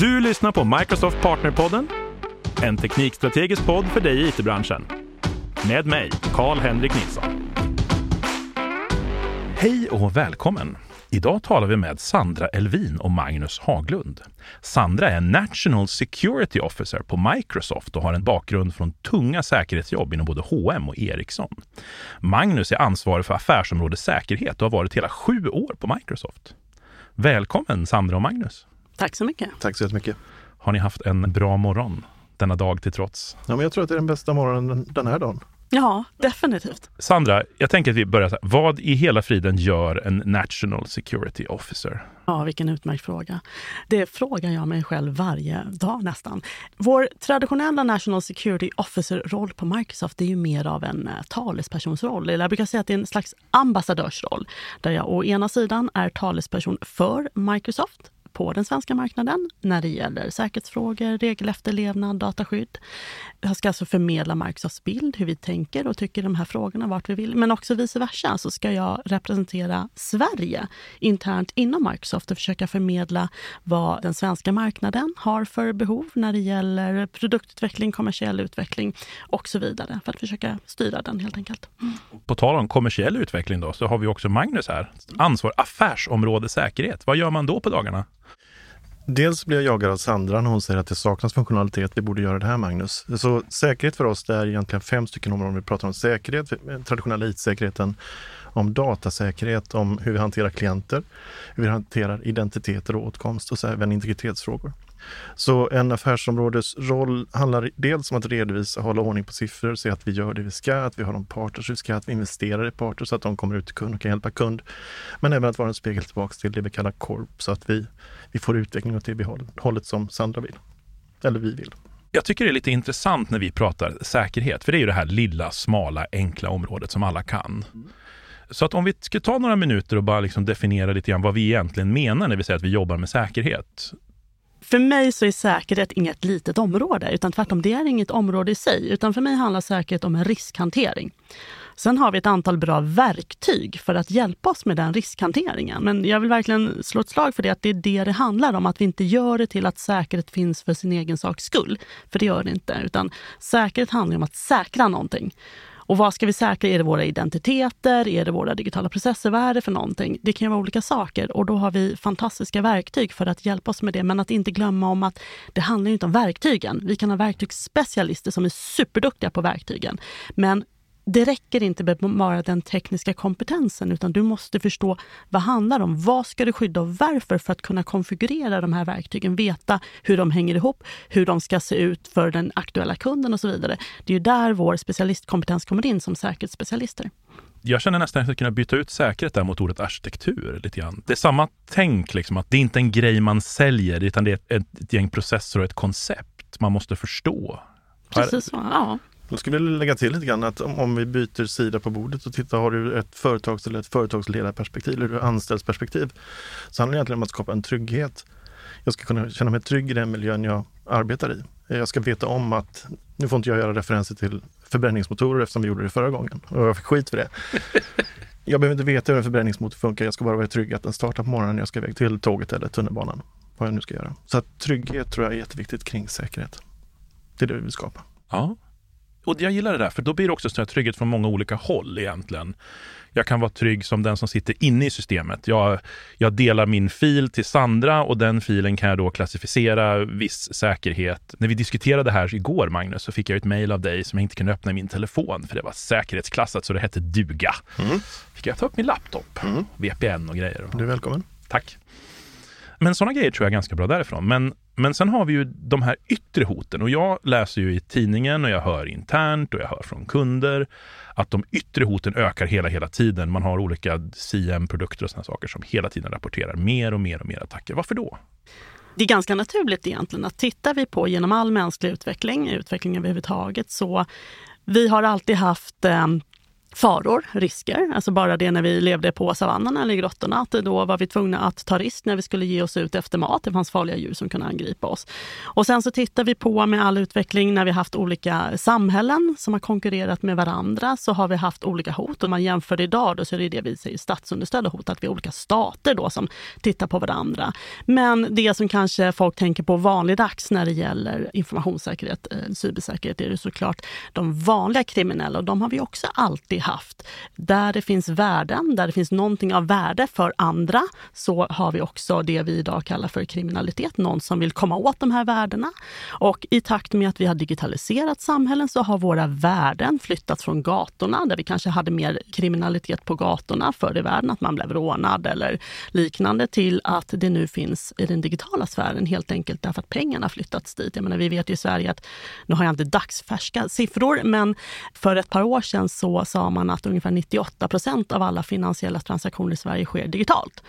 Du lyssnar på Microsoft Partnerpodden, en teknikstrategisk podd för dig i it-branschen. Med mig, Karl-Henrik Nilsson. Hej och välkommen! Idag talar vi med Sandra Elvin och Magnus Haglund. Sandra är National Security Officer på Microsoft och har en bakgrund från tunga säkerhetsjobb inom både H&M och Ericsson. Magnus är ansvarig för affärsområde säkerhet och har varit hela sju år på Microsoft. Välkommen Sandra och Magnus! Tack så mycket. Tack så jättemycket. Har ni haft en bra morgon denna dag till trots? Ja, men jag tror att det är den bästa morgonen den här dagen. Ja, definitivt. Sandra, jag tänker att vi börjar så här. Vad i hela friden gör en National Security Officer? Ja, vilken utmärkt fråga. Det frågar jag mig själv varje dag nästan. Vår traditionella National Security Officer-roll på Microsoft är ju mer av en eh, talespersonsroll. Eller jag brukar säga att det är en slags ambassadörsroll där jag å ena sidan är talesperson för Microsoft på den svenska marknaden när det gäller säkerhetsfrågor, regelefterlevnad, dataskydd. Jag ska alltså förmedla Microsofts bild, hur vi tänker och tycker i de här frågorna, vart vi vill. Men också vice versa så ska jag representera Sverige internt inom Microsoft och försöka förmedla vad den svenska marknaden har för behov när det gäller produktutveckling, kommersiell utveckling och så vidare för att försöka styra den helt enkelt. Mm. På tal om kommersiell utveckling då, så har vi också Magnus här. Ansvar affärsområde säkerhet. Vad gör man då på dagarna? Dels blir jag jagad av Sandra när hon säger att det saknas funktionalitet. Vi borde göra det här, Magnus. Så säkerhet för oss, det är egentligen fem stycken områden. Vi pratar om säkerhet, eh, traditionella IT-säkerheten, om datasäkerhet, om hur vi hanterar klienter, hur vi hanterar identiteter och åtkomst och så även integritetsfrågor. Så en affärsområdesroll handlar dels om att redovisa, hålla ordning på siffror, se att vi gör det vi ska, att vi har de partners vi ska, att vi investerar i partners så att de kommer ut till kund och kan hjälpa kund. Men även att vara en spegel tillbaka till det vi kallar korp så att vi, vi får utveckling åt det hållet som Sandra vill. Eller vi vill. Jag tycker det är lite intressant när vi pratar säkerhet, för det är ju det här lilla, smala, enkla området som alla kan. Så att om vi ska ta några minuter och bara liksom definiera lite grann vad vi egentligen menar när vi säger att vi jobbar med säkerhet. För mig så är säkerhet inget litet område, utan tvärtom, det är inget område i sig. Utan för mig handlar säkerhet om en riskhantering. Sen har vi ett antal bra verktyg för att hjälpa oss med den riskhanteringen. Men jag vill verkligen slå ett slag för det, att det är det det handlar om. Att vi inte gör det till att säkerhet finns för sin egen saks skull. För det gör det inte. Utan säkerhet handlar om att säkra någonting. Och vad ska vi säkra? Är det våra identiteter? Är det våra digitala processer? Vad är det för någonting? Det kan vara olika saker och då har vi fantastiska verktyg för att hjälpa oss med det. Men att inte glömma om att det handlar inte om verktygen. Vi kan ha verktygsspecialister som är superduktiga på verktygen. Men det räcker inte med bara den tekniska kompetensen utan du måste förstå vad det handlar om. Vad ska du skydda och varför för att kunna konfigurera de här verktygen, veta hur de hänger ihop, hur de ska se ut för den aktuella kunden och så vidare. Det är ju där vår specialistkompetens kommer in som säkerhetsspecialister. Jag känner nästan att jag kunna byta ut säkerhet där mot ordet arkitektur lite grann. Det är samma tänk, liksom, att det är inte en grej man säljer utan det är ett, ett gäng processer och ett koncept man måste förstå. Precis så, ja. Då skulle jag lägga till lite grann att om, vi byter sida på bordet och tittar, har du ett företags eller ett företagsledarperspektiv eller ett anställsperspektiv så handlar det egentligen om att skapa en trygghet. Jag ska kunna känna mig trygg i den miljön jag arbetar i. Jag ska veta om att, nu får inte jag göra referenser till förbränningsmotorer eftersom vi gjorde det förra gången och jag fick skit för det. Jag behöver inte veta hur en förbränningsmotor funkar, jag ska bara vara trygg att den startar på morgonen när jag ska iväg till tåget eller tunnelbanan. Vad jag nu ska göra. Så att trygghet tror jag är jätteviktigt kring säkerhet. Det är det vi vill skapa. Ja, och jag gillar det där, för då blir det också en trygghet från många olika håll egentligen. Jag kan vara trygg som den som sitter inne i systemet. Jag, jag delar min fil till Sandra och den filen kan jag då klassificera viss säkerhet. När vi diskuterade det här igår, Magnus, så fick jag ett mejl av dig som jag inte kunde öppna i min telefon, för det var säkerhetsklassat så det hette duga. Mm. Fick jag ta upp min laptop, mm. VPN och grejer. Du är välkommen. Tack. Men sådana grejer tror jag är ganska bra därifrån. Men, men sen har vi ju de här yttre hoten och jag läser ju i tidningen och jag hör internt och jag hör från kunder att de yttre hoten ökar hela, hela tiden. Man har olika CM-produkter och sådana saker som hela tiden rapporterar mer och mer och mer attacker. Varför då? Det är ganska naturligt egentligen att tittar vi på genom all mänsklig utveckling, utveckling överhuvudtaget, så vi har alltid haft eh, faror, risker. Alltså bara det när vi levde på savannen eller i grottorna, att då var vi tvungna att ta risk när vi skulle ge oss ut efter mat. Det fanns farliga djur som kunde angripa oss. Och sen så tittar vi på med all utveckling när vi haft olika samhällen som har konkurrerat med varandra, så har vi haft olika hot. Om man jämför idag då så är det det vi säger statsunderstödda hot, att vi har olika stater då som tittar på varandra. Men det som kanske folk tänker på vanligdags när det gäller informationssäkerhet, eh, cybersäkerhet, är det såklart de vanliga kriminella och de har vi också alltid haft. Där det finns värden, där det finns någonting av värde för andra, så har vi också det vi idag kallar för kriminalitet. Någon som vill komma åt de här värdena. Och i takt med att vi har digitaliserat samhällen så har våra värden flyttats från gatorna, där vi kanske hade mer kriminalitet på gatorna förr i världen, att man blev rånad eller liknande, till att det nu finns i den digitala sfären, helt enkelt därför att pengarna flyttats dit. Jag menar, vi vet ju i Sverige att, nu har jag inte dagsfärska siffror, men för ett par år sedan så sa man att ungefär 98 procent av alla finansiella transaktioner i Sverige sker digitalt.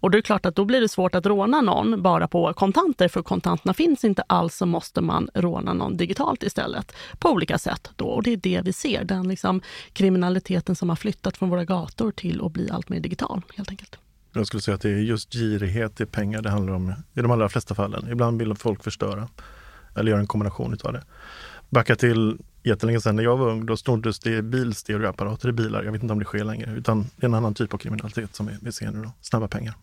Och det är klart att då blir det svårt att råna någon bara på kontanter, för kontanterna finns inte alls, så måste man råna någon digitalt istället på olika sätt. Då. Och det är det vi ser, den liksom kriminaliteten som har flyttat från våra gator till att bli allt mer digital helt enkelt. Jag skulle säga att det är just girighet i pengar det handlar om i de allra flesta fallen. Ibland vill folk förstöra eller göra en kombination av det. Backa till jättelänge sedan när jag var ung, då snoddes det bilstereoapparater i bilar. Jag vet inte om det sker längre, utan det är en annan typ av kriminalitet som vi ser nu då. Snabba pengar.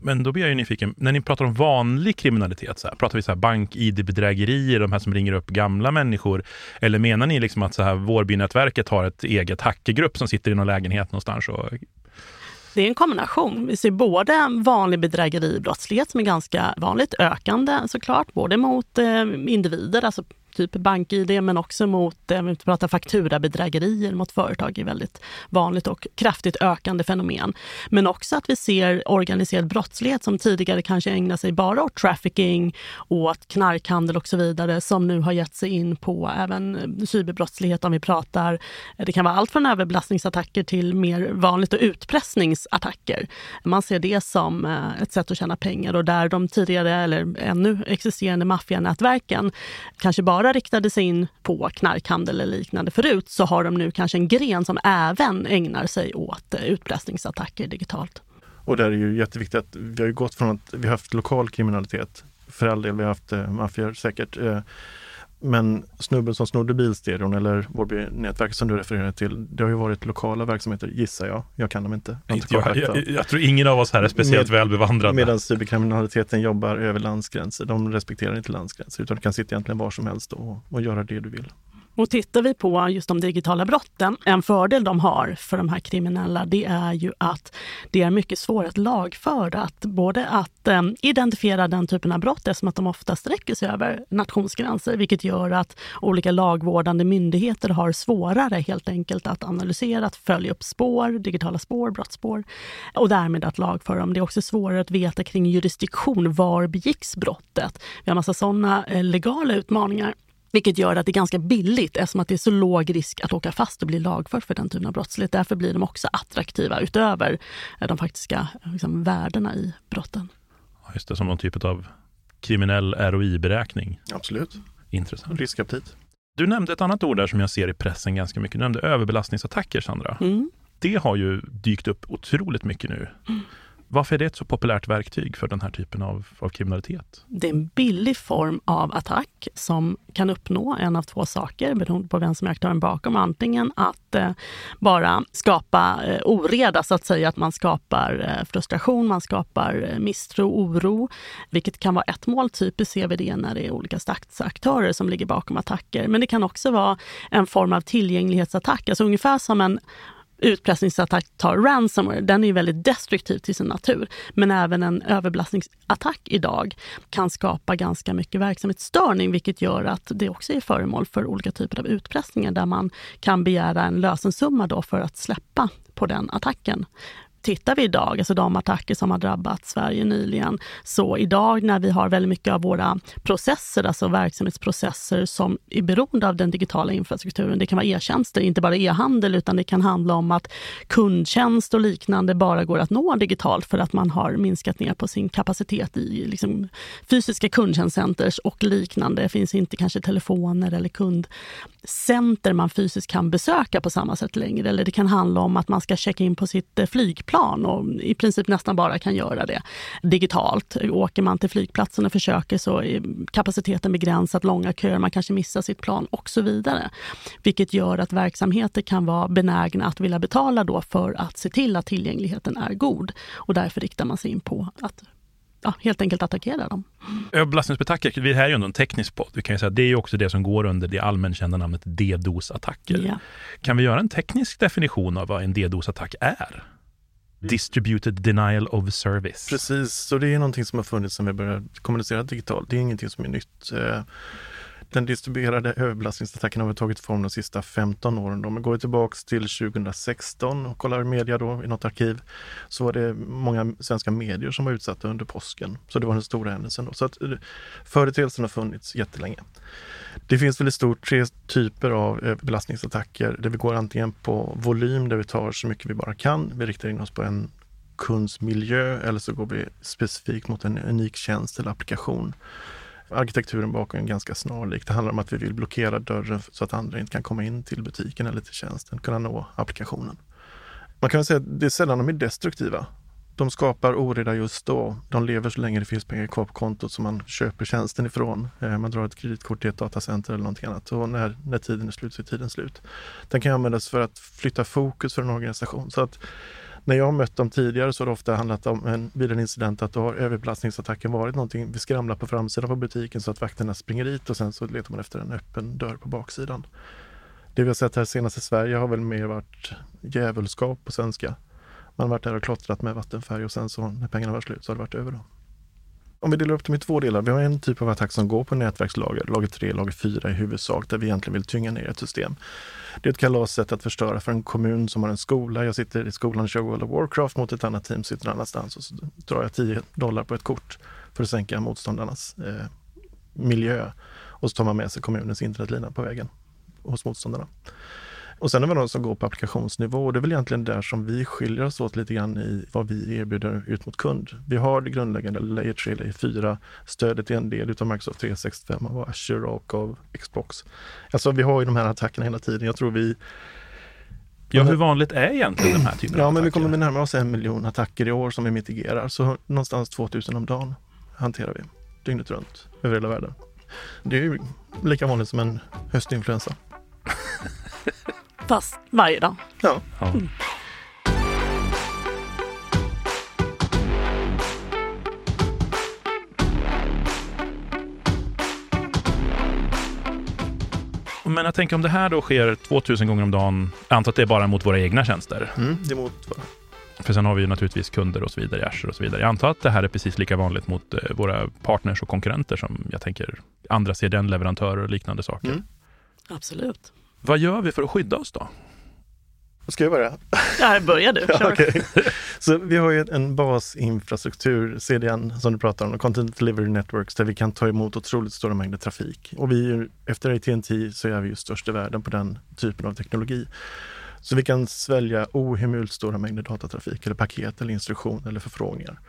Men då blir jag ju nyfiken, när ni pratar om vanlig kriminalitet, så här, pratar vi så här bank-id-bedrägerier, de här som ringer upp gamla människor? Eller menar ni liksom att så här, Vårbynätverket har ett eget hackergrupp som sitter i någon lägenhet någonstans och det är en kombination. Vi ser både vanlig bedrägeribrottslighet som är ganska vanligt ökande såklart, både mot eh, individer, alltså typ bank-id, men också mot, eh, vi pratar fakturabedrägerier mot företag är väldigt vanligt och kraftigt ökande fenomen. Men också att vi ser organiserad brottslighet som tidigare kanske ägnade sig bara åt trafficking, åt knarkhandel och så vidare, som nu har gett sig in på även eh, cyberbrottslighet om vi pratar, eh, det kan vara allt från överbelastningsattacker till mer vanligt och utpressningsattacker. Man ser det som eh, ett sätt att tjäna pengar och där de tidigare eller ännu existerande maffianätverken kanske bara bara riktade sig in på knarkhandel eller liknande förut så har de nu kanske en gren som även ägnar sig åt eh, utpressningsattacker digitalt. Och där är ju jätteviktigt att vi har gått från att vi har haft lokal kriminalitet, för all del, vi har haft eh, maffior säkert, eh, men snubben som snodde bilstereon eller Vårbynätverket som du refererar till, det har ju varit lokala verksamheter gissar jag. Jag kan dem inte. Jag, jag, jag, jag tror ingen av oss här är speciellt Med, välbevandrad. Medan cyberkriminaliteten jobbar över landsgränser. De respekterar inte landsgränser utan du kan sitta egentligen var som helst och, och göra det du vill. Och tittar vi på just de digitala brotten, en fördel de har för de här kriminella, det är ju att det är mycket svårare att lagföra. Att både att eh, identifiera den typen av brott eftersom att de ofta sträcker sig över nationsgränser, vilket gör att olika lagvårdande myndigheter har svårare helt enkelt att analysera, att följa upp spår, digitala spår, brottsspår och därmed att lagföra dem. Det är också svårare att veta kring jurisdiktion. Var begicks brottet? Vi har massa sådana eh, legala utmaningar. Vilket gör att det är ganska billigt eftersom att det är så låg risk att åka fast och bli lagförd för den typen av brottslighet. Därför blir de också attraktiva utöver eh, de faktiska liksom, värdena i brotten. Just det, som någon typ av kriminell ROI-beräkning. Absolut. Intressant. Riskaptit. Du nämnde ett annat ord där som jag ser i pressen ganska mycket. Du nämnde överbelastningsattacker, Sandra. Mm. Det har ju dykt upp otroligt mycket nu. Mm. Varför är det ett så populärt verktyg för den här typen av, av kriminalitet? Det är en billig form av attack som kan uppnå en av två saker beroende på vem som är aktören bakom. Antingen att eh, bara skapa eh, oreda, så att säga, att man skapar eh, frustration, man skapar eh, misstro, oro, vilket kan vara ett mål. Typiskt ser vi det när det är olika statsaktörer som ligger bakom attacker. Men det kan också vara en form av tillgänglighetsattack, alltså ungefär som en utpressningsattack tar ransomware, den är väldigt destruktiv till sin natur. Men även en överbelastningsattack idag kan skapa ganska mycket verksamhetsstörning, vilket gör att det också är föremål för olika typer av utpressningar där man kan begära en lösensumma då för att släppa på den attacken tittar vi idag, alltså de attacker som har drabbat Sverige nyligen, så idag när vi har väldigt mycket av våra processer, alltså verksamhetsprocesser som är beroende av den digitala infrastrukturen. Det kan vara e-tjänster, inte bara e-handel, utan det kan handla om att kundtjänst och liknande bara går att nå digitalt för att man har minskat ner på sin kapacitet i liksom, fysiska kundtjänstcenters och liknande. Det finns inte kanske telefoner eller kundcenter man fysiskt kan besöka på samma sätt längre. Eller det kan handla om att man ska checka in på sitt eh, flygplan flygplan och i princip nästan bara kan göra det digitalt. Åker man till flygplatsen och försöker så är kapaciteten begränsad, långa köer, man kanske missar sitt plan och så vidare. Vilket gör att verksamheter kan vara benägna att vilja betala då för att se till att tillgängligheten är god. Och därför riktar man sig in på att ja, helt enkelt attackera dem. Överbelastningsattacker, det här är ju ändå en teknisk podd. Vi kan ju säga det är också det som går under det allmänkända namnet DDoS-attacker. Ja. Kan vi göra en teknisk definition av vad en DDoS-attack är? Distributed Denial of Service. Precis, så det är någonting som har funnits sedan vi började kommunicera digitalt. Det är ingenting som är nytt. Eh, den distribuerade överbelastningsattacken har väl tagit form de sista 15 åren. Om vi går tillbaks till 2016 och kollar media då i något arkiv så var det många svenska medier som var utsatta under påsken. Så det var den stora händelsen. Då. Så att eh, företeelsen har funnits jättelänge. Det finns väl i stort tre typer av eh, överbelastningsattacker där vi går antingen på volym där vi tar så mycket vi bara kan. Vi riktar in oss på en kunds miljö eller så går vi specifikt mot en unik tjänst eller applikation. Arkitekturen bakom är ganska snarlik. Det handlar om att vi vill blockera dörren så att andra inte kan komma in till butiken eller till tjänsten, kunna nå applikationen. Man kan säga att det är sällan de är destruktiva. De skapar oreda just då. De lever så länge det finns pengar kvar på kontot som man köper tjänsten ifrån. Eh, man drar ett kreditkort till ett datacenter eller någonting annat och när, när tiden är slut så är tiden slut. Den kan användas för att flytta fokus för en organisation. Så att när jag har mött dem tidigare så har det ofta handlat om en, vid en incident att då har överbelastningsattacken varit någonting vi skramlar på framsidan på butiken så att vakterna springer dit och sen så letar man efter en öppen dörr på baksidan. Det vi har sett här senast i Sverige har väl mer varit djävulskap på svenska. Man har varit där och klottrat med vattenfärg och sen så när pengarna var slut så har det varit över. Då. Om vi delar upp dem i två delar. Vi har en typ av attack som går på nätverkslager, lager 3, lager 4 i huvudsak, där vi egentligen vill tynga ner ett system. Det är ett kalassätt att förstöra för en kommun som har en skola. Jag sitter i skolan och kör World of Warcraft mot ett annat team sitter någon annanstans och så drar jag 10 dollar på ett kort för att sänka motståndarnas eh, miljö. Och så tar man med sig kommunens internetlina på vägen hos motståndarna. Och sen har vi de som går på applikationsnivå och det är väl egentligen där som vi skiljer oss åt lite grann i vad vi erbjuder ut mot kund. Vi har det grundläggande Layer 3, Layer 4 stödet är en del utav Microsoft 365 av Azure och av Xbox. Alltså vi har ju de här attackerna hela tiden. Jag tror vi Ja, hur vanligt är egentligen den här typen Ja, av men vi attacker? kommer närma oss en miljon attacker i år som vi mitigerar. Så någonstans 2000 om dagen hanterar vi dygnet runt över hela världen. Det är ju lika vanligt som en höstinfluensa. Fast varje dag. Ja, Ja. Men jag tänker om det här då sker 2000 gånger om dagen, jag antar att det är bara mot våra egna tjänster. mm, det är mot För sen har vi ju naturligtvis kunder och så vidare i Azure och så vidare. Jag antar att det här är precis lika vanligt mot eh, våra partners och konkurrenter som jag tänker andra CDN-leverantörer och liknande saker. Mm. Absolut. Vad gör vi för att skydda oss då? Ska jag börja? Ja, börjar du. Ja, okej. Så vi har ju en basinfrastruktur, CDN, som du pratar om, Content Delivery Networks, där vi kan ta emot otroligt stora mängder trafik. Och vi, efter AT&T så är vi ju störst i världen på den typen av teknologi. Så vi kan svälja ohemult stora mängder datatrafik, eller paket, eller instruktioner eller förfrågningar.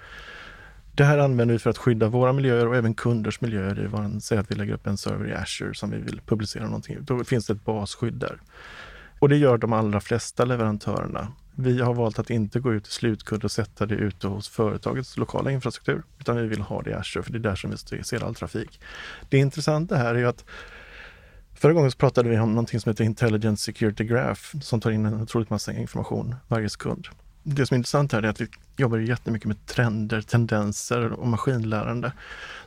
Det här använder vi för att skydda våra miljöer och även kunders miljöer. Det var en, säg att vi lägger upp en server i Azure som vi vill publicera någonting. Då finns det ett basskydd där. Och det gör de allra flesta leverantörerna. Vi har valt att inte gå ut till slutkund och sätta det ute hos företagets lokala infrastruktur, utan vi vill ha det i Azure, för det är där som vi ser all trafik. Det intressanta här är ju att Förra gången så pratade vi om någonting som heter Intelligent Security Graph som tar in en otroligt massa information varje sekund. Det som är intressant här är att vi jobbar jättemycket med trender, tendenser och maskinlärande.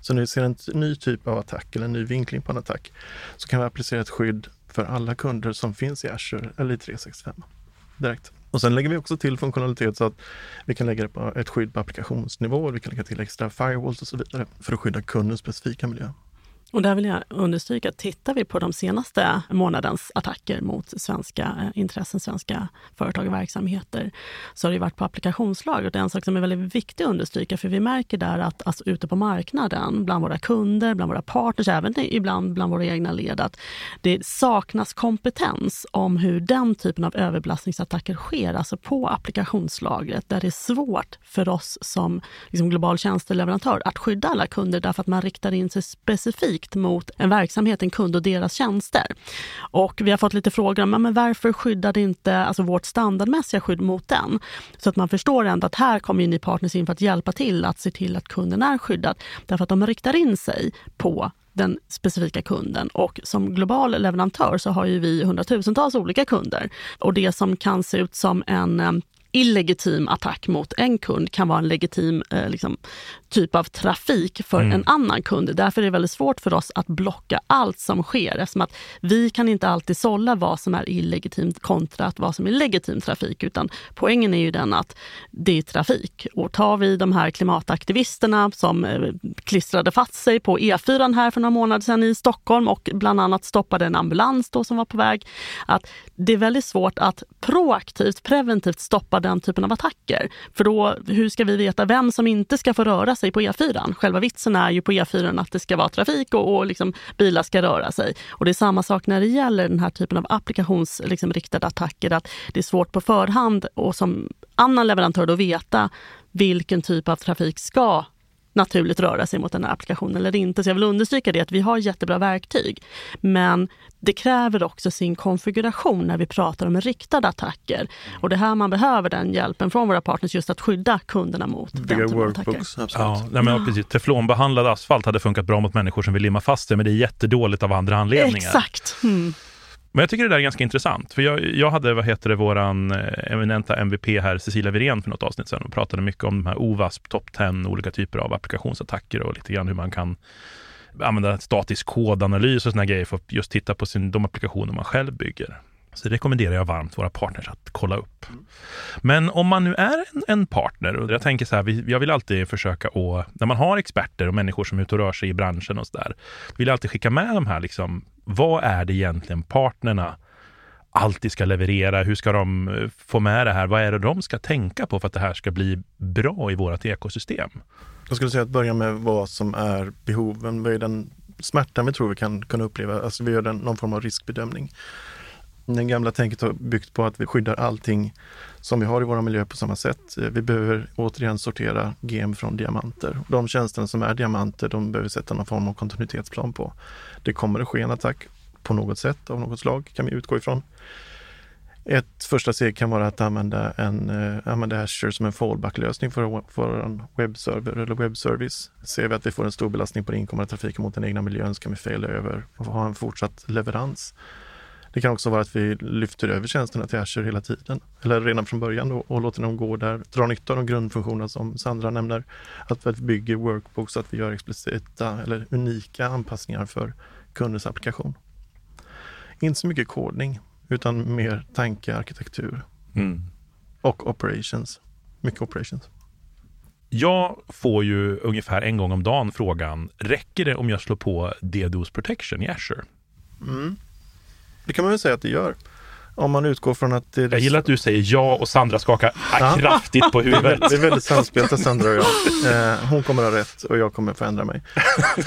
Så när vi ser en ny typ av attack eller en ny vinkling på en attack så kan vi applicera ett skydd för alla kunder som finns i Azure eller i 365 direkt. Och sen lägger vi också till funktionalitet så att vi kan lägga ett skydd på applikationsnivå. Vi kan lägga till extra firewalls och så vidare för att skydda kundens specifika miljö. Och där vill jag understryka, tittar vi på de senaste månadens attacker mot svenska eh, intressen, svenska företag och verksamheter, så har det varit på applikationslag. Och det är en sak som är väldigt viktig att understryka, för vi märker där att alltså, ute på marknaden, bland våra kunder, bland våra partners, även ibland bland våra egna led, att det saknas kompetens om hur den typen av överbelastningsattacker sker, alltså på applikationslagret, där det är svårt för oss som liksom, global tjänsteleverantör att skydda alla kunder, därför att man riktar in sig specifikt specifikt mot en verksamhet, en kund och deras tjänster. Och vi har fått lite frågor om men varför skyddade inte alltså vårt standardmässiga skydd mot den? Så att man förstår ändå att här kommer ju ni partners in för att hjälpa till att se till att kunden är skyddad. Därför att de riktar in sig på den specifika kunden. Och som global leverantör så har ju vi hundratusentals olika kunder. Och det som kan se ut som en illegitim attack mot en kund kan vara en legitim eh, liksom, typ av trafik för mm. en annan kund. Därför är det väldigt svårt för oss att blocka allt som sker eftersom att vi kan inte alltid sålla vad som är illegitimt kontra vad som är legitim trafik. Utan poängen är ju den att det är trafik. Och tar vi de här klimataktivisterna som eh, klistrade fast sig på E4 här för några månader sedan i Stockholm och bland annat stoppade en ambulans då som var på väg. Att det är väldigt svårt att proaktivt, preventivt stoppa den typen av attacker. För då, hur ska vi veta vem som inte ska få röra sig på E4? Själva vitsen är ju på E4 att det ska vara trafik och, och liksom bilar ska röra sig. Och det är samma sak när det gäller den här typen av applikationsriktade liksom, attacker, att det är svårt på förhand och som annan leverantör då veta vilken typ av trafik ska naturligt röra sig mot den här applikationen eller inte. Så jag vill understryka det att vi har jättebra verktyg. Men det kräver också sin konfiguration när vi pratar om riktade attacker. Och det är här man behöver den hjälpen från våra partners just att skydda kunderna mot den typen av attacker. Ja, nej, men, ja. precis. Teflonbehandlad asfalt hade funkat bra mot människor som vill limma fast det, men det är jättedåligt av andra anledningar. Exakt. Mm. Men jag tycker det där är ganska intressant. För jag, jag hade, vad heter det, våran eh, eminenta MVP här, Cecilia Wirén, för något avsnitt sedan och pratade mycket om de här OWASP, Top 10, olika typer av applikationsattacker och lite grann hur man kan använda statisk kodanalys och såna grejer för att just titta på sin, de applikationer man själv bygger. Så det rekommenderar jag varmt våra partners att kolla upp. Men om man nu är en, en partner, och jag tänker så här, jag vill alltid försöka att, när man har experter och människor som är ute och rör sig i branschen och så där, vill jag alltid skicka med de här, liksom, vad är det egentligen partnerna alltid ska leverera? Hur ska de eh, få med det här? Vad är det de ska tänka på för att det här ska bli bra i vårt ekosystem? Jag skulle säga att börja med vad som är behoven. Vad är den smärtan vi tror vi kan kunna uppleva? Alltså vi gör den, någon form av riskbedömning. Det gamla tänket har byggt på att vi skyddar allting som vi har i våra miljö på samma sätt. Eh, vi behöver återigen sortera gem från diamanter. De tjänsterna som är diamanter, de behöver sätta någon form av kontinuitetsplan på. Det kommer att ske en attack på något sätt av något slag, kan vi utgå ifrån. Ett första steg kan vara att använda, en, uh, använda Azure som en fallback-lösning för, för en webbserver eller webbservice. Ser vi att vi får en stor belastning på den inkommande trafiken mot den egna miljön så kan vi faila över och ha en fortsatt leverans. Det kan också vara att vi lyfter över tjänsterna till Azure hela tiden, eller redan från början då, och låter dem gå där, dra nytta av de grundfunktioner som Sandra nämner. Att vi bygger workbooks, att vi gör explicita eller unika anpassningar för kundens applikation. Inte så mycket kodning, utan mer tanke, arkitektur mm. och operations. Mycket operations. Jag får ju ungefär en gång om dagen frågan, räcker det om jag slår på DDoS protection i Azure? Mm. Det kan man väl säga att det gör. Om man utgår från att det... Jag gillar att du säger ja och Sandra skakar ja. kraftigt på huvudet. Det är väldigt samspelta Sandra och jag. Eh, hon kommer ha rätt och jag kommer förändra mig.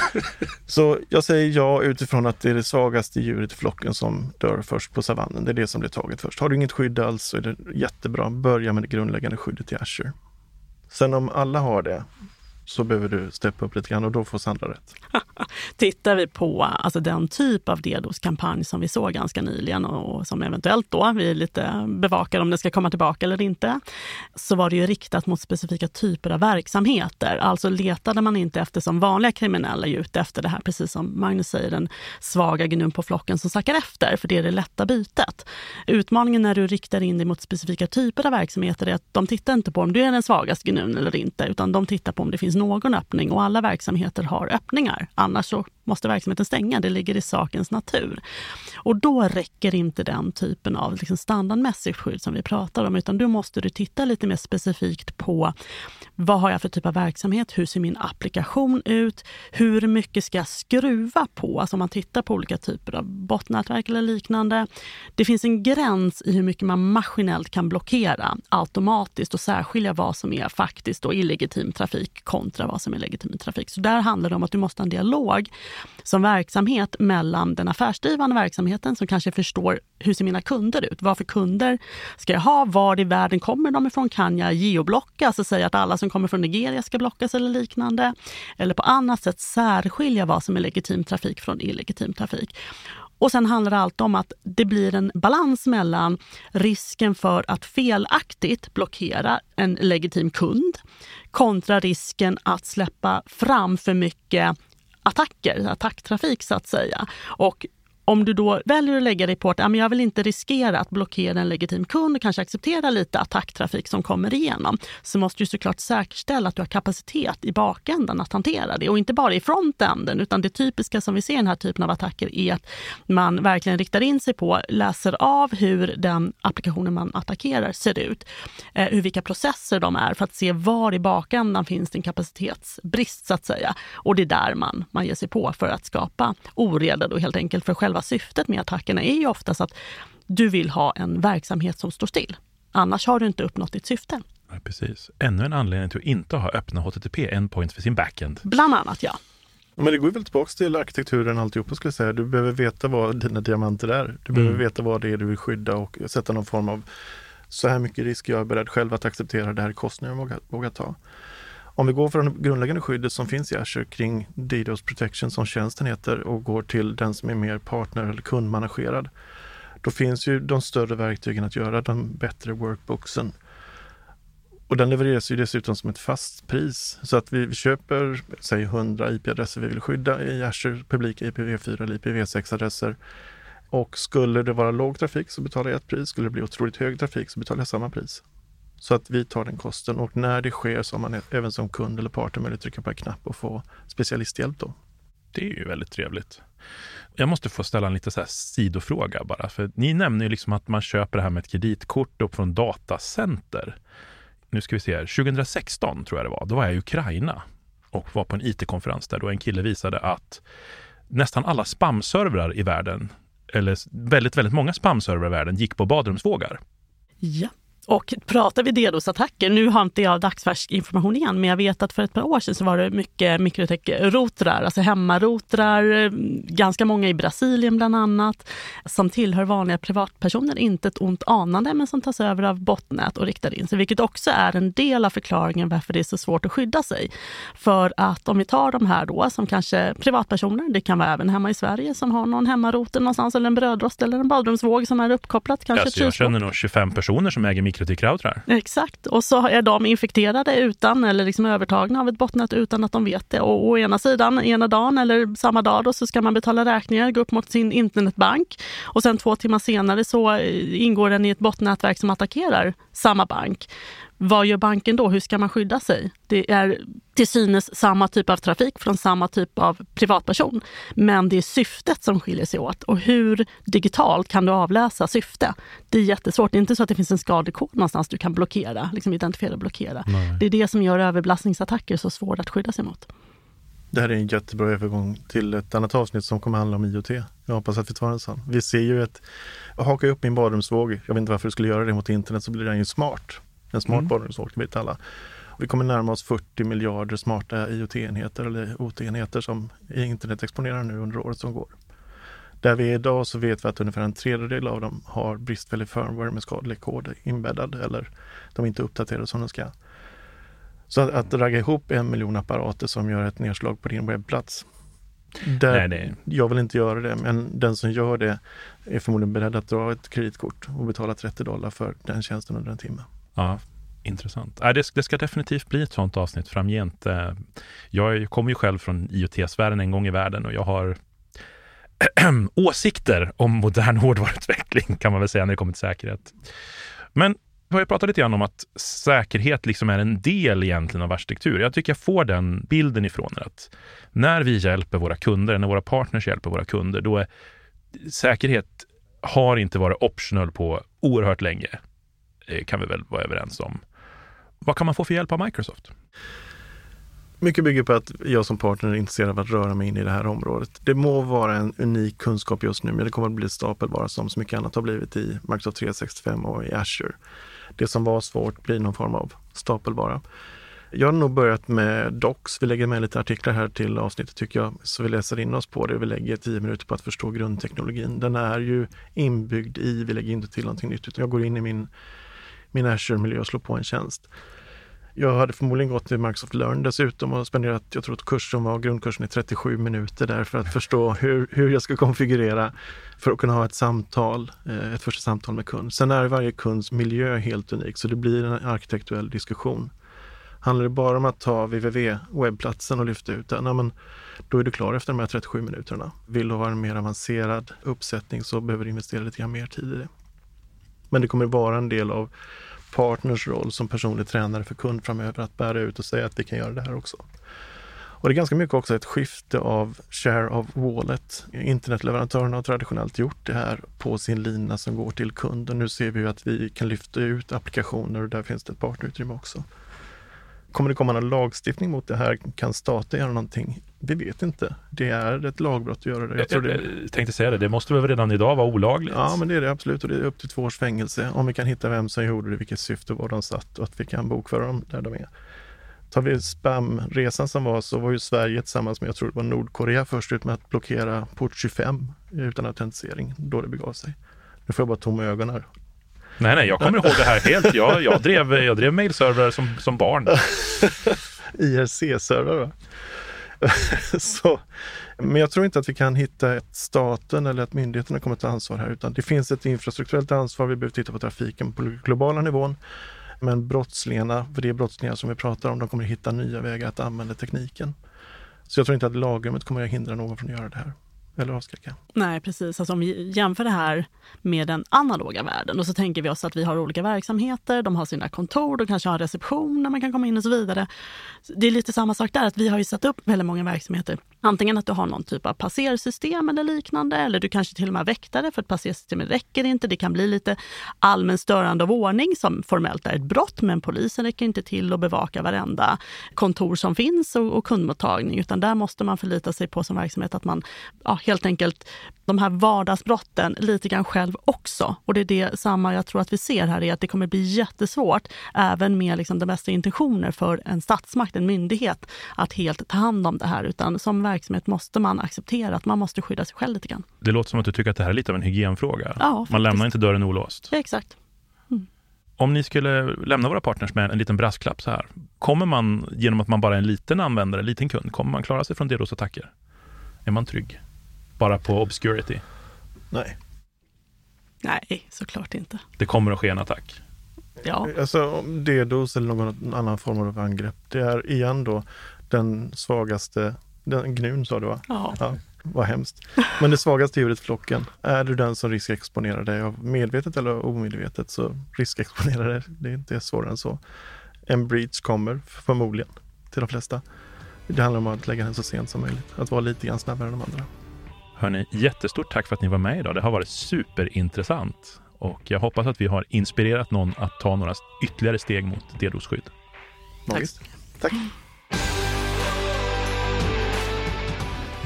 Så jag säger ja utifrån att det är det svagaste djuret i flocken som dör först på savannen. Det är det som blir taget först. Har du inget skydd alls så är det jättebra. Börja med det grundläggande skyddet i Azure. Sen om alla har det, så behöver du steppa upp lite grann och då får Sandra rätt. Tittar vi på alltså den typ av DDoS-kampanj som vi såg ganska nyligen och som eventuellt då vi lite bevakar om den ska komma tillbaka eller inte, så var det ju riktat mot specifika typer av verksamheter. Alltså letade man inte efter som vanliga kriminella är ute efter det här, precis som Magnus säger, den svaga gnun på flocken som sackar efter, för det är det lätta bytet. Utmaningen när du riktar in dig mot specifika typer av verksamheter är att de tittar inte på om du är den svagaste gnun eller inte, utan de tittar på om det finns någon öppning och alla verksamheter har öppningar. Annars så måste verksamheten stänga. Det ligger i sakens natur. Och då räcker inte den typen av liksom standardmässigt skydd som vi pratar om, utan då måste du titta lite mer specifikt på vad har jag för typ av verksamhet? Hur ser min applikation ut? Hur mycket ska jag skruva på? Alltså om man tittar på olika typer av bottnätverk eller liknande. Det finns en gräns i hur mycket man maskinellt kan blockera automatiskt och särskilja vad som är faktiskt och illegitim trafik kontra vad som är legitim trafik. Så där handlar det om att du måste ha en dialog som verksamhet mellan den affärsdrivande verksamheten som kanske förstår hur ser mina kunder ut? Vad för kunder ska jag ha? Var i världen kommer de ifrån? Kan jag geoblocka, alltså säga att alla som kommer från Nigeria ska blockas eller liknande? Eller på annat sätt särskilja vad som är legitim trafik från illegitim trafik. Och sen handlar det alltid om att det blir en balans mellan risken för att felaktigt blockera en legitim kund kontra risken att släppa fram för mycket attacker, attacktrafik så att säga. Och om du då väljer att lägga dig på att ja, men jag vill inte riskera att blockera en legitim kund och kanske acceptera lite attacktrafik som kommer igenom, så måste du såklart säkerställa att du har kapacitet i bakändan att hantera det. Och inte bara i frontänden, utan det typiska som vi ser i den här typen av attacker är att man verkligen riktar in sig på, läser av hur den applikationen man attackerar ser ut, eh, hur vilka processer de är för att se var i bakändan finns det en kapacitetsbrist så att säga. Och det är där man, man ger sig på för att skapa oreda då helt enkelt för själva syftet med attackerna är ju oftast att du vill ha en verksamhet som står still. Annars har du inte uppnått ditt syfte. Ja, precis. Ännu en anledning till att inte ha öppna HTTP-endpoint för sin backend. Bland annat, ja. Men det går väl tillbaka till arkitekturen alltihopa skulle jag säga. Du behöver veta vad dina diamanter är. Du behöver mm. veta vad det är du vill skydda och sätta någon form av så här mycket risk jag är beredd själv att acceptera, det här är kostnader jag vågar, vågar ta. Om vi går från det grundläggande skyddet som finns i Azure kring DDoS Protection som tjänsten heter och går till den som är mer partner eller kundmanagerad. Då finns ju de större verktygen att göra de bättre workbooksen. Och den levereras ju dessutom som ett fast pris. Så att vi köper, säg 100 IP-adresser vi vill skydda i Azure, publika IPv4 eller IPv6-adresser. Och skulle det vara låg trafik så betalar jag ett pris. Skulle det bli otroligt hög trafik så betalar jag samma pris. Så att vi tar den kosten och när det sker så har man även som kund eller partner möjlighet att trycka på en knapp och få specialisthjälp då. Det är ju väldigt trevligt. Jag måste få ställa en lite så sidofråga bara. För ni nämner ju liksom att man köper det här med ett kreditkort upp från datacenter. Nu ska vi se här. 2016 tror jag det var. Då var jag i Ukraina och var på en IT-konferens där då en kille visade att nästan alla spamservrar i världen, eller väldigt, väldigt många spamservrar i världen gick på badrumsvågar. Ja. Och pratar vi DDoS-attacker, nu har inte jag dagsfärsk information igen, men jag vet att för ett par år sedan så var det mycket Microtech-rotrar, alltså hemmarotrar, ganska många i Brasilien bland annat, som tillhör vanliga privatpersoner, inte ett ont anande, men som tas över av botnät och riktar in sig, vilket också är en del av förklaringen varför det är så svårt att skydda sig. För att om vi tar de här då som kanske privatpersoner, det kan vara även hemma i Sverige som har någon hemmaroter någonstans eller en brödrost eller en badrumsvåg som är uppkopplat. Kanske alltså, jag känner nog 25 personer som äger mikrotikroutrar. Exakt, och så är de infekterade utan eller liksom övertagna av ett botnät utan att de vet det. Och å ena sidan, ena dagen eller samma dag då, så ska man betala räkningar, gå upp mot sin internetbank och sen två timmar senare så eh, ingår den i ett botnätverk som attackerar samma bank. Vad gör banken då? Hur ska man skydda sig? Det är till synes samma typ av trafik från samma typ av privatperson. Men det är syftet som skiljer sig åt. Och hur digitalt kan du avläsa syfte? Det är jättesvårt. Det är inte så att det finns en skadekod någonstans du kan blockera, liksom identifiera och blockera. Nej. Det är det som gör överbelastningsattacker så svåra att skydda sig mot. Det här är en jättebra övergång till ett annat avsnitt som kommer handla om IoT. Jag hoppas att vi tar en sån. Vi ser ju ett, hakar upp min badrumsvåg, jag vet inte varför du skulle göra det mot internet, så blir den ju smart. En smart mm. det vet alla. Vi kommer närma oss 40 miljarder smarta IoT-enheter eller OT-enheter som internet exponerar nu under året som går. Där vi är idag så vet vi att ungefär en tredjedel av dem har bristfällig firmware med skadlig kod inbäddad eller de är inte uppdaterade som de ska. Så att, att ragga ihop en miljon apparater som gör ett nedslag på din webbplats. Där, nej, nej. Jag vill inte göra det, men den som gör det är förmodligen beredd att dra ett kreditkort och betala 30 dollar för den tjänsten under en timme. Ja, intressant. det, det ska definitivt bli ett sånt avsnitt framgent. Eh, jag kommer ju själv från IoT-sfären en gång i världen och jag har åsikter om modern hårdvaruutveckling kan man väl säga när det kommer till säkerhet. Men Vi har ju pratat lite grann om att säkerhet liksom är en del egentligen av arkitektur. Jag tycker jag får den bilden ifrån er att när vi hjälper våra kunder, när våra partners hjälper våra kunder, då är säkerhet har inte varit optional på oerhört länge. Det kan vi väl vara överens om. Vad kan man få för hjälp av Microsoft? Mycket bygger på att jag som partner är intresserad av att röra mig in i det här området. Det må vara en unik kunskap just nu, men det kommer att bli stapelvara som så mycket annat har blivit i Microsoft 365 och i Azure. Det som var svårt blir någon form av stapelvara. Jag har nog börjat med Docs. Vi lägger med lite artiklar här till avsnittet tycker jag, så vi läser in oss på det. Vi lägger tio minuter på att förstå grundteknologin. Den är ju inbyggd i, vi lägger inte till någonting nytt, utan jag går in i min, min Azure-miljö och slår på en tjänst. Jag hade förmodligen gått till Microsoft Learn dessutom och spenderat, jag tror att kursen var, grundkursen i 37 minuter där för att förstå hur, hur jag ska konfigurera för att kunna ha ett samtal, eh, ett första samtal med kund. Sen är varje kunds miljö helt unik så det blir en arkitektuell diskussion. Handlar det bara om att ta www-webbplatsen och lyfta ut den, ja, men då är du klar efter de här 37 minuterna. Vill du ha en mer avancerad uppsättning så behöver du investera lite mer tid i det. Men det kommer vara en del av partners roll som personlig tränare för kund framöver att bära ut och säga att vi kan göra det här också. Och det är ganska mycket också ett skifte av share of wallet. Internetleverantörerna har traditionellt gjort det här på sin lina som går till kunden. nu ser vi att vi kan lyfta ut applikationer och där finns det ett partnerutrymme också. Kommer det komma någon lagstiftning mot det här? Kan staten göra någonting? Vi vet inte. Det är ett lagbrott att göra det. Jag, jag, det... jag tänkte säga det, det måste väl redan idag vara olagligt? Ja, men det är det absolut och det är upp till två års fängelse om vi kan hitta vem som gjorde det, vilket syfte var de satt och att vi kan bokföra dem där de är. Tar vi spamresan som var så var ju Sverige tillsammans med, jag tror det var Nordkorea först ut med att blockera port 25 utan autentisering då det begav sig. Nu får jag bara tomma ögon här. Nej, nej, jag kommer ihåg det här helt. Jag, jag drev, jag drev mailservrar som, som barn. IRC-servrar så, men jag tror inte att vi kan hitta att staten eller att myndigheterna kommer ta ansvar här, utan det finns ett infrastrukturellt ansvar. Vi behöver titta på trafiken på globala nivån. Men brottslingarna, för det är brottslingar som vi pratar om, de kommer hitta nya vägar att använda tekniken. Så jag tror inte att lagrummet kommer att hindra någon från att göra det här eller avskräcka. Nej, precis. Alltså om vi jämför det här med den analoga världen och så tänker vi oss att vi har olika verksamheter, de har sina kontor, de kanske har reception där man kan komma in och så vidare. Det är lite samma sak där, att vi har ju satt upp väldigt många verksamheter. Antingen att du har någon typ av passersystem eller liknande, eller du kanske till och med har väktare för att passersystemet räcker inte. Det kan bli lite allmän störande av ordning som formellt är ett brott, men polisen räcker inte till att bevaka varenda kontor som finns och, och kundmottagning, utan där måste man förlita sig på som verksamhet att man ja, helt enkelt de här vardagsbrotten lite grann själv också. Och det är det samma jag tror att vi ser här, är att det kommer bli jättesvårt, även med liksom de bästa intentioner för en statsmakt, en myndighet, att helt ta hand om det här. Utan som verksamhet måste man acceptera att man måste skydda sig själv lite grann. Det låter som att du tycker att det här är lite av en hygienfråga. Ja, man faktiskt. lämnar inte dörren olåst. Ja, exakt. Mm. Om ni skulle lämna våra partners med en liten brasklapp så här. Kommer man, genom att man bara är en liten användare, en liten kund, kommer man klara sig från DDoS-attacker? Är man trygg? bara på obscurity? Nej. Nej, såklart inte. Det kommer att ske en attack? Ja. Alltså DDoS eller någon annan form av angrepp, det är igen då den svagaste, den gnun sa du va? Ja. ja. Vad hemskt. Men det svagaste djuret i flocken, är du den som riskexponerar dig av medvetet eller omedvetet så riskexponerar dig, det är inte svårare än så. En breach kommer förmodligen till de flesta. Det handlar om att lägga den så sent som möjligt, att vara lite grann snabbare än de andra. Hörni, jättestort tack för att ni var med idag. Det har varit superintressant och jag hoppas att vi har inspirerat någon att ta några ytterligare steg mot DDoS-skydd. Tack. tack.